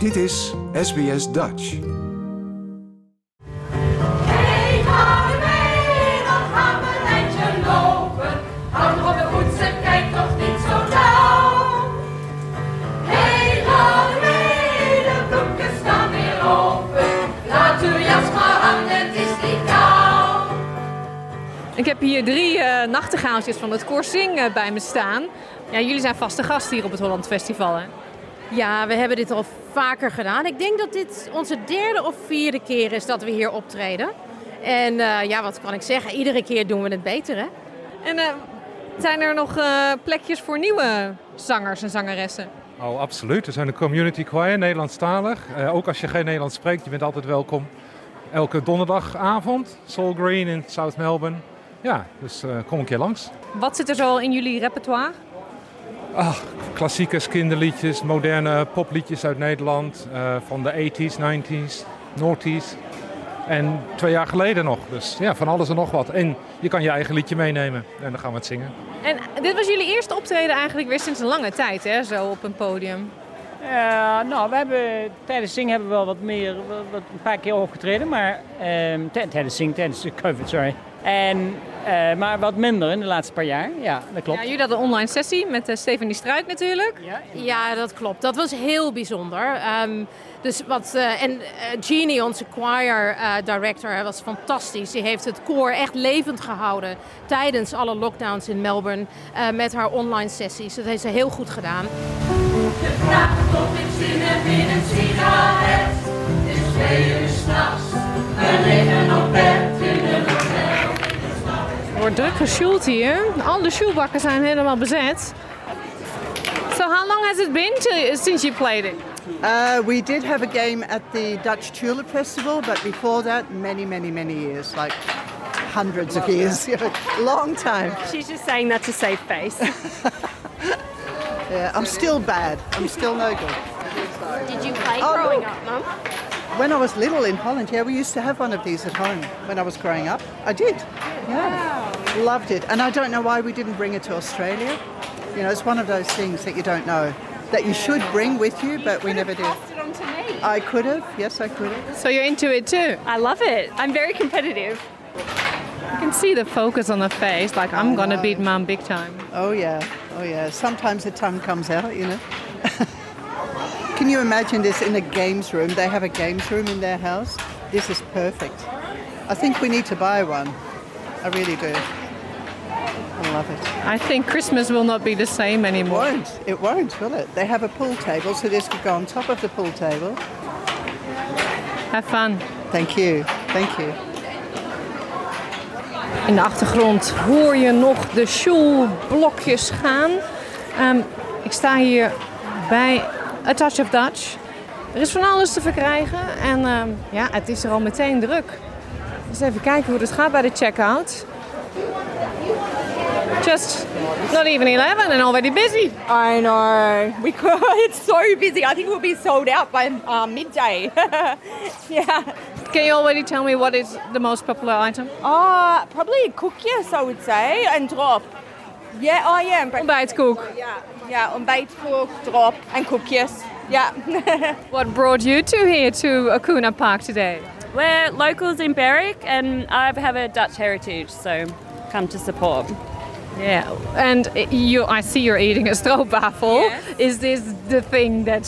Dit is SBS Dutch. Hey, ga mee, dan gaan we een eindje lopen. Hou nog op de voeten, kijk toch niet zo nauw. Hey, ga mee, de broeken staan weer open. Laat uw jas maar hangen, het is niet koud. Ik heb hier drie eh nachtegaaltjes van het Korsing eh, bij me staan. Ja, jullie zijn vaste gast hier op het Holland Festival, hè? Ja, we hebben dit al vaker gedaan. Ik denk dat dit onze derde of vierde keer is dat we hier optreden. En eh, ja, wat kan ik zeggen? Iedere keer doen we het beter, hè? En eh, zijn er nog eh, plekjes voor nieuwe zangers en zangeressen? Oh, absoluut. Er zijn een community choir, Nederlandstalig. Eh, ook als je geen Nederlands spreekt, je bent altijd welkom. Elke donderdagavond, Soul Green in South Melbourne. Ja, dus eh, kom een keer langs. Wat zit er zo in jullie repertoire? Ach, klassiekers, kinderliedjes, moderne popliedjes uit Nederland. eh, van de 80s, 90s, noughties. En twee jaar geleden nog. Dus ja, van alles en nog wat. En je kan je eigen liedje meenemen en dan gaan we het zingen. En dit was jullie eerste optreden eigenlijk weer sinds een lange tijd, hè? Zo op een podium. Ja, nou, we hebben tijdens zingen hebben we wel wat meer, wat, wat- een paar keer opgetreden, maar ehm, tij- tijdens zingen, tijdens de COVID, sorry. En, eh, maar wat minder in de laatste paar jaar, ja, dat klopt. Ja, jullie hadden een online sessie met eh, Stephanie Struik natuurlijk. Ja, Ja, dat klopt. Dat was heel bijzonder. Ehm, dus wat, eh, en Jeannie, onze choir eh, director, was fantastisch. Die heeft het koor echt levend gehouden tijdens alle lockdowns in Melbourne eh, met haar online sessies. Dat heeft ze heel goed gedaan. Je vraagt of ik zin heb in een sigaret. Het is twee uur s'nachts, we liggen op bed wordt druk gesjoeld hier. Alle sjoelbakken zijn helemaal bezet. So how long has it been to, since you played it? Uh, we did have a game at the Dutch Tulip Festival, but before that, many, many, many years, like hundreds of years, long time. She's just saying that to save face. Yeah, I'm still bad. I'm still no good. Did you play Oh, growing look. up, Mum? When I was little in Holland, yeah, we used to have one of these at home when I was growing up. I did. Yeah. Loved it. And I don't know why we didn't bring it to Australia. You know, it's one of those things that you don't know that you should bring with you, but we never did. Passed it on to me. I could have. Yes, I could have. So you're into it too? I love it. I'm very competitive. You can see the focus on the face, like I'm gonna beat mum big time. Oh yeah, oh yeah. Sometimes the tongue comes out, you know. Can you imagine this in a games room? They have a games room in their house. This is perfect. I think we need to buy one. I really do. I love it. I think Christmas will not be the same It anymore. won't. It won't, will it? They have a pool table, so this could go on top of the pool table. Have fun. Thank you. Thank you. In de achtergrond hoor je nog de shoelblokjes gaan. Ehm, ik sta hier bij A Touch of Dutch. Er is van alles te verkrijgen en ehm, ja, het is er al meteen druk. Dus even kijken hoe het gaat bij de checkout. Just not even 11 and already busy. I know. We could, it's so busy. I think we'll be sold out by um, midday. yeah. Can you already tell me what is the most popular item? Uh, probably a cook, yes, I would say, and drop. Yeah, oh yeah, and breakfast. Ontbijtkoek. Yeah, yeah, ontbijtkoek, drop, and koekjes. Yeah. What brought you two here to Akoonah Park today? We're locals in Berwick and I have a Dutch heritage, so come to support. Yeah, and you, I see you're eating a stroopwafel. Yes. Is this the thing that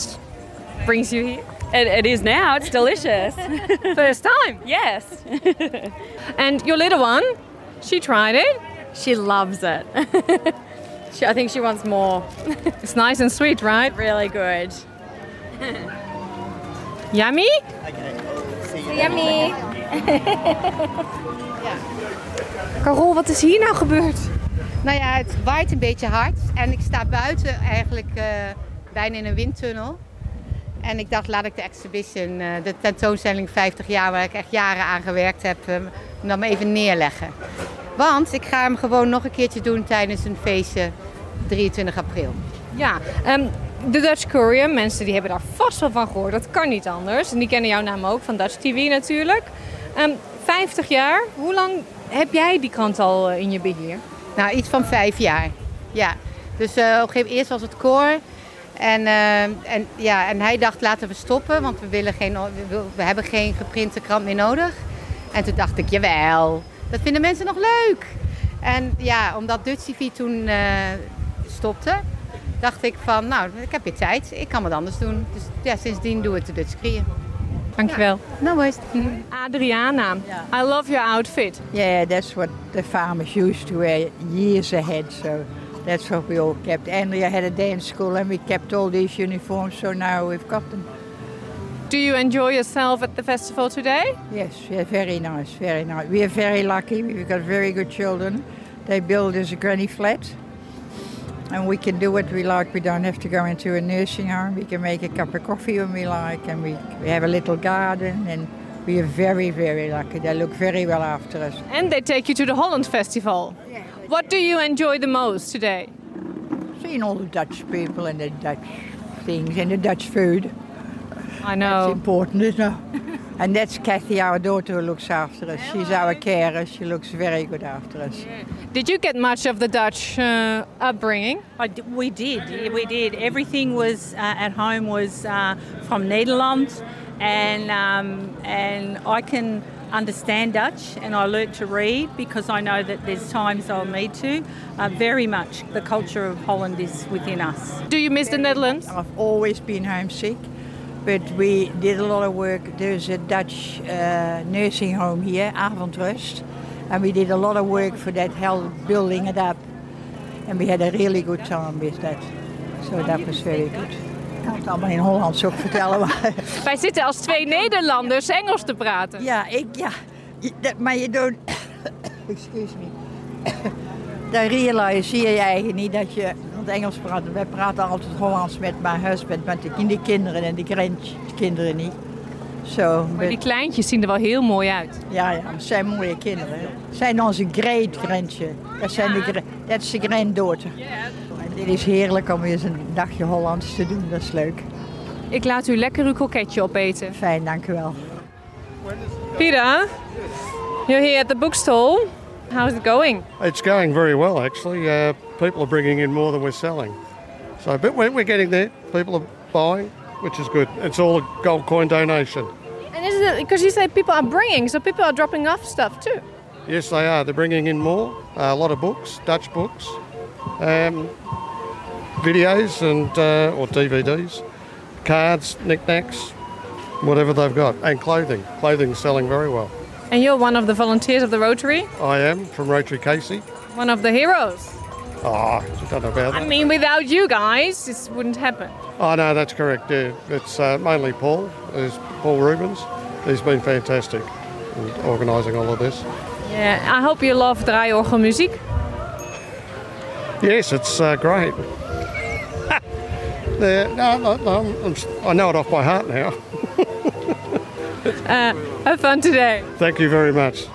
brings you here? It, it is now, it's delicious. First time. yes. And your little one, she tried it. she loves it. she, I think she wants more. It's nice and sweet, right? Really good. Yummy? Yummy. Carol, wat is hier nou gebeurd? Nou ja, het waait een beetje hard en ik sta buiten eigenlijk eh, bijna in een windtunnel. En ik dacht, laat ik de exhibition, eh, de tentoonstelling 50 jaar, waar ik echt jaren aan gewerkt heb, eh, dan maar even neerleggen. Want ik ga hem gewoon nog een keertje doen tijdens een feestje 23 april. Ja, ehm, de Dutch Courier, mensen die hebben daar vast wel van gehoord. Dat kan niet anders. En die kennen jouw naam ook van Dutch TV natuurlijk. Ehm 50 jaar, hoe lang heb jij die krant al eh, in je beheer? Nou, iets van vijf jaar. Ja. Dus eh, op een gegeven moment eerst was het koor. En, eh, en, ja, en hij dacht, laten we stoppen, want we, willen geen, we, hebben geen geprinte krant meer nodig. En toen dacht ik, jawel, dat vinden mensen nog leuk. En ja, omdat Dutch TV toen eh, stopte, dacht ik van, nou, ik heb weer tijd, ik kan wat anders doen. Dus ja, sindsdien doe ik de Dutch Kriën. Dankjewel. No worries. Adriana, I love your outfit. Yeah, that's what the farmers used to wear years ahead. So that's what we all kept. Andrea had a dance school, and we kept all these uniforms. So now we've got them. Do you enjoy yourself at the festival today? Yes, yeah, very nice, very nice. We are very lucky. We've got very good children. They build us a granny flat. And we can do what we like. We don't have to go into a nursing home. We can make a cup of coffee when we like. And we, we have a little garden. And we are very, very lucky. They look very well after us. And they take you to the Holland Festival. What do you enjoy the most today? Seeing all the Dutch people and the Dutch things and the Dutch food. I know. It's important, isn't it? and that's Kathy, our daughter, who looks after us. She's our carer. She looks very good after us. Did you get much of the Dutch uh, upbringing? I d- we did, we did. Everything was uh, at home was uh, from Nederland, and um, and I can understand Dutch, and I learnt to read because I know that there's times I'll need to. Uh, very much, the culture of Holland is within us. Do you miss the Netherlands? I've always been homesick, but we did a lot of work. There's a Dutch uh, nursing home here, Avondrust, and we did a lot of work for that, help building it up. And we had a really good time with that. So that was very good. Ik kan het allemaal in Hollands ook vertellen. Maar Wij zitten als twee Nederlanders Engels te praten. Ja, ik, ja. Maar je doet... Excuse me. Dan realiseer je eigenlijk niet dat je Engels praat. Wij praten altijd Hollands met mijn husband, met de, kinderen en de grandkinderen niet. Zo. Maar die kleintjes zien er wel heel mooi uit. Ja, ja, zijn mooie kinderen. Het zijn onze great grandje. Dat, zijn de, dat is de granddaughter. En dit is heerlijk om eens een dagje Hollands te doen. Dat is leuk. Ik laat u lekker uw kroketje opeten. Fijn, dank u wel. Peter, you're here at the bookstall. How's it going? It's going very well, actually. Uh, people are bringing in more than we're selling. So, but we're, we're getting there. People are buying, which is good. It's all a gold coin donation. And is it because you say people are bringing, so people are dropping off stuff too? Yes, they are. They're bringing in more. Uh, a lot of books, Dutch books, um, videos, and uh, or DVDs, cards, knickknacks, whatever they've got, and clothing. Clothing's selling very well. And you're one of the volunteers of the Rotary, I am from Rotary Casey. one of the heroes. Oh, you don't know about that. I mean, without you guys, this wouldn't happen. Oh no, that's correct. Yeah, it's uh, mainly Paul. There's Paul Rubens. He's been fantastic in organising all of this. Yeah, I hope you love draaiorgelmuziek. Yes, it's uh, great. yeah, no, no, no, I know it off by heart now. Uh, have fun today. Thank you very much.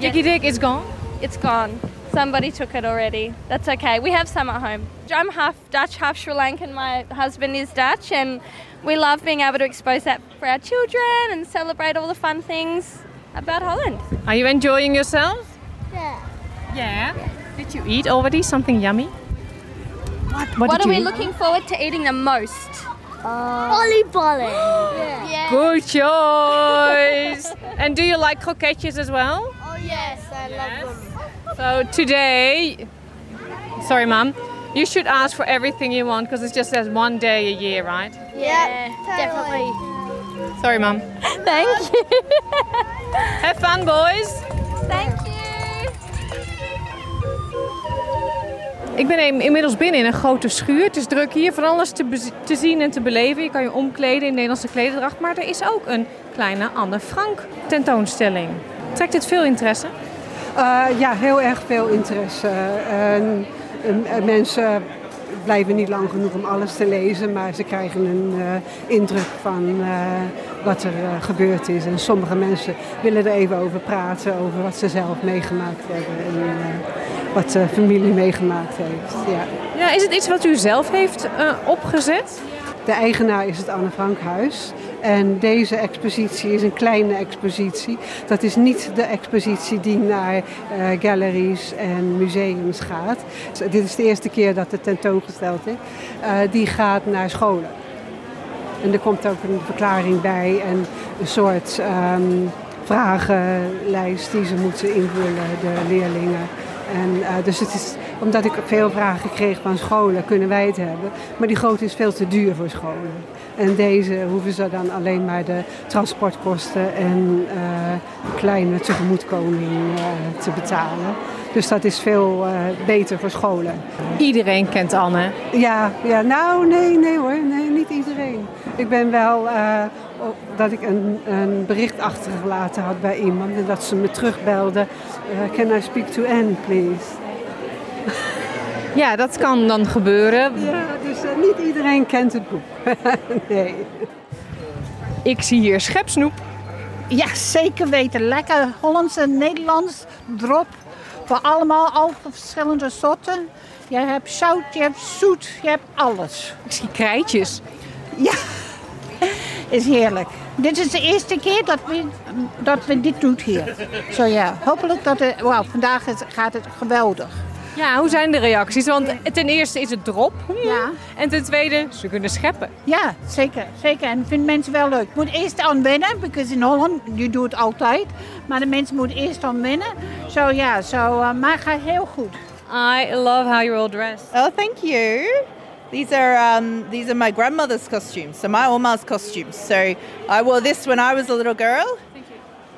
Dikkie Dik is gone. It's gone. Somebody took it already. That's okay. We have some at home. I'm half Dutch, half Sri Lankan. My husband is Dutch, and we love being able to expose that for our children and celebrate all the fun things about Holland. Are you enjoying yourself? Yeah. Yeah. Did you eat already something yummy? What, What, did are we eat? looking forward to eating the most? Bolly bolly. yeah. Good choice. and do you like croquettes as well? Oh yes, I love them. So today, sorry, mum, you should ask for everything you want because it just says one day a year, right? Yeah, definitely. Sorry, mum. Thank you. Have fun, boys. Thank you. Ik ben in- inmiddels binnen in een grote schuur. Het is druk hier, van alles te, zien en te beleven. Je kan je omkleden in Nederlandse klederdracht. Maar er is ook een kleine Anne Frank tentoonstelling. Trekt dit veel interesse? Eh, ja, heel erg veel interesse. En mensen blijven niet lang genoeg om alles te lezen, maar ze krijgen een eh, indruk van eh, wat er eh, gebeurd is. En sommige mensen willen er even over praten, over wat ze zelf meegemaakt hebben en eh, wat de familie meegemaakt heeft. Ja. Ja, is het iets wat u zelf heeft eh, opgezet? De eigenaar is het Anne Frank Huis. En deze expositie is een kleine expositie. Dat is niet de expositie die naar eh, galleries en museums gaat. Dus dit is de eerste keer dat het tentoongesteld is. Eh, die gaat naar scholen. En er komt ook een verklaring bij en een soort ehm, vragenlijst die ze moeten invullen, de leerlingen. En, eh, dus het is, omdat ik veel vragen kreeg van scholen, kunnen wij het hebben. Maar die grote is veel te duur voor scholen. En deze hoeven ze dan alleen maar de transportkosten en eh, kleine tegemoetkoming eh, te betalen. Dus dat is veel beter voor scholen. Iedereen kent Anne. Ja, ja, nou nee, nee hoor, nee, niet iedereen. Ik ben wel eh, op- dat ik een, een bericht achtergelaten had bij iemand en dat ze me terugbelde. eh, can I speak to Anne, please? Ja, dat kan dan gebeuren. Ja, dus eh, niet iedereen kent het boek. nee. Ik zie hier schepsnoep. Ja, zeker weten. Lekker Hollands en Nederlands drop. Voor allemaal, al verschillende soorten. Je hebt zout, je hebt zoet, je hebt alles. Ik zie krijtjes. Ja, is heerlijk. Dit is de eerste keer dat we, dat we dit doen hier. Zo ja, hopelijk dat het... Wauw, vandaag gaat het geweldig. Ja, hoe zijn de reacties? Want ten eerste is het drop. Ja. En ten tweede, ze kunnen scheppen. Ja, zeker. zeker. En vinden mensen wel leuk. Moet eerst aan wennen, because in Holland, je doet het altijd. Maar de mensen moeten eerst aan wennen. Zo ja, zo, uh, maar gaat heel goed. I love how you're all dressed. Oh, thank you. These are um, these are my grandmother's costumes, so my Oma's costumes. So I wore this when I was a little girl,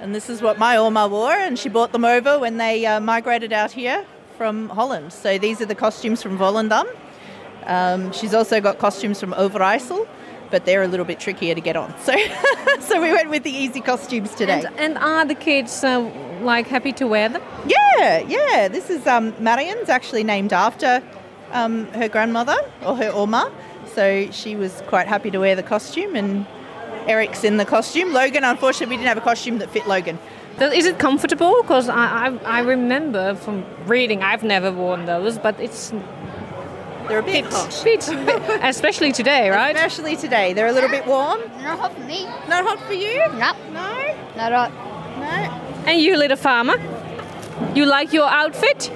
and this is what my Oma wore, and she brought them over when they uh, migrated out here from Holland. So these are the costumes from Volendam. Um, she's also got costumes from Overijssel, but they're a little bit trickier to get on. So so we went with the easy costumes today. And, and are the kids uh, like happy to wear them? Yeah, yeah. This is um, Marian's actually named after um, her grandmother or her Oma. So she was quite happy to wear the costume, and Eric's in the costume. Logan, unfortunately, we didn't have a costume that fit Logan. Is it comfortable? Because I, I, I remember from reading, I've never worn those, but it's They're a bit bit, hot. bit, bit- especially today, right? Especially today. They're a little bit warm. Not hot for me. Not hot for you? Nope. No? Not hot. No. And you, little farmer, you like your outfit?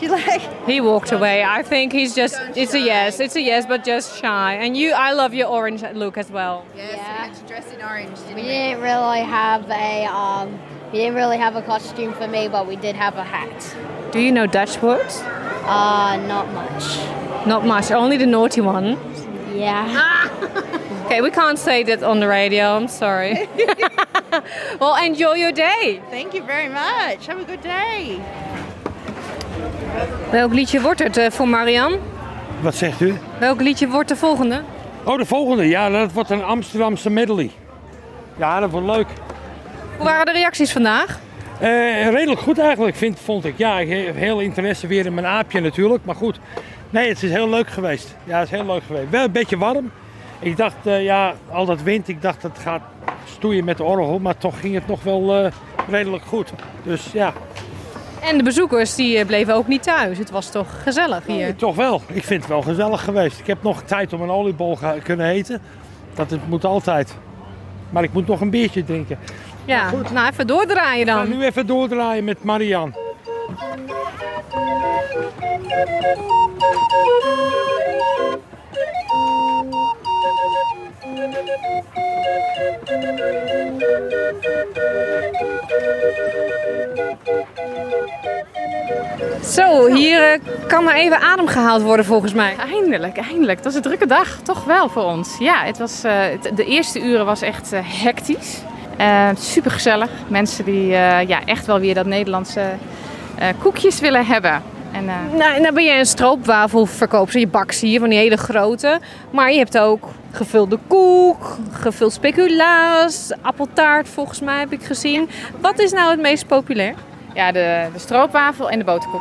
Do you like? He walked away. I think he's just. It's a yes. It's a yes, but just shy. And you, I love your orange look as well. Yes, we had to dress in orange, didn't we? didn't really have a um, we didn't really have a costume for me, but we did have a hat. Do you know Dutch words? Uh, not much. Not much. Only the naughty one. Yeah. Okay, we can't say that on the radio. I'm sorry. well, enjoy your day. Thank you very much. Have a good day. Welk liedje wordt het eh, voor Marian? Wat zegt u? Welk liedje wordt de volgende? Oh, de volgende. Ja, dat wordt een Amsterdamse medley. Ja, dat wordt leuk. Hoe waren de reacties vandaag? Eh, redelijk goed eigenlijk, vind, vond ik. Ja, ik heb heel interesse weer in mijn aapje natuurlijk. Maar goed, nee, het is heel leuk geweest. Ja, het is heel leuk geweest. Wel een beetje warm. Ik dacht, eh, ja, al dat wind, ik dacht dat het gaat stoeien met de orgel. Maar toch ging het nog wel redelijk goed. Dus ja, En de bezoekers die eh, bleven ook niet thuis. Het was toch gezellig hier. toch wel. Ik vind het wel gezellig geweest. Ik heb nog tijd om een oliebol kunnen eten. Dat het moet altijd. Maar ik moet nog een biertje drinken. Ja, nou even doordraaien Ik ga dan. nu even doordraaien met Marian. Zo, hier eh, kan maar even adem gehaald worden volgens mij. Eindelijk, eindelijk. Dat was een drukke dag, toch wel voor ons. Ja, het was, eh, de eerste uren was echt eh, hectisch. Super gezellig. Mensen die ja, echt wel weer dat Nederlandse koekjes willen hebben. En, Nou, nou ben je een stroopwafelverkoopster. Je bakt hier van die hele grote. Maar je hebt ook gevulde koek, gevuld speculaas, appeltaart volgens mij heb ik gezien. Wat is nou het meest populair? Ja, de, de stroopwafel en de boterkoek.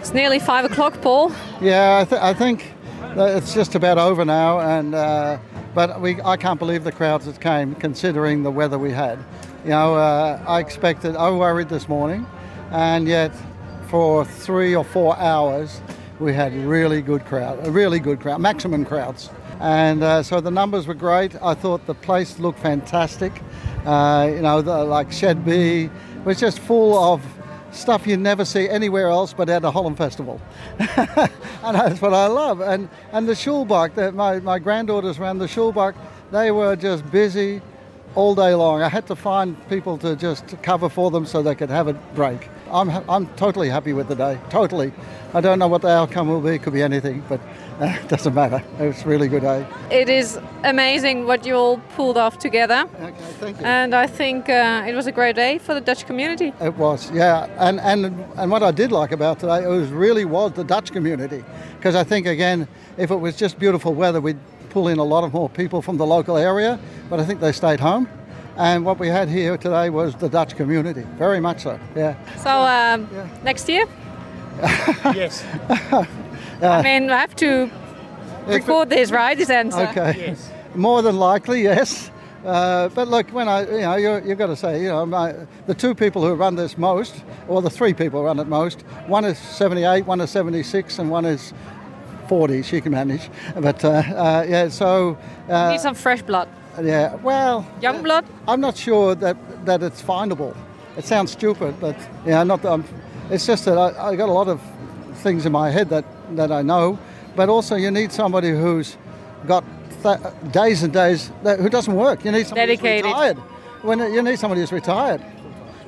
It's nearly five o'clock, Paul. Yeah, I, th- I think it's just about over now, and uh, but we I can't believe the crowds that came, considering the weather we had. You know, uh, I expected, I worried this morning, and yet for three or four hours, we had really good crowd, a really good crowd, maximum crowds. And uh, so the numbers were great. I thought the place looked fantastic. Uh, you know, the, like Shed B was just full of stuff you never see anywhere else but at a Holland festival. and that's what I love. And and the sjoelbak, the, my, my granddaughters ran the sjoelbak, they were just busy all day long. I had to find people to just cover for them so they could have a break. I'm, I'm totally happy with the day, totally. I don't know what the outcome will be, it could be anything, but uh, it doesn't matter. It's a really good day. It is amazing what you all pulled off together. Okay, thank you. And I think uh, it was a great day for the Dutch community. It was, yeah. And, and, and what I did like about today, it was really was the Dutch community. Because I think, again, if it was just beautiful weather, we'd pull in a lot of more people from the local area, but I think they stayed home. And what we had here today was the Dutch community, very much so, yeah. So um, next year? yes. I mean, I have to record this, right? This answer. Okay. Yes. More than likely, yes. Uh, but look, when I, you know, you you've got to say, you know, my, the two people who run this most, or the three people who run it most, one is 78, one is 76, and one is 40. She can manage. But uh, uh, yeah, so. Uh, Need some fresh blood. Yeah, well. Young blood? I'm not sure that, that it's findable. It sounds stupid, but yeah, not that I'm, it's just that I, I got a lot of things in my head that, that I know, but also you need somebody who's got th- days and days that, who doesn't work. You need somebody Dedicated. who's retired. When you need somebody who's retired.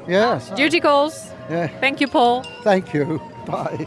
Yeah. so- Duty calls. Yeah. Thank you, Paul. Thank you. Bye.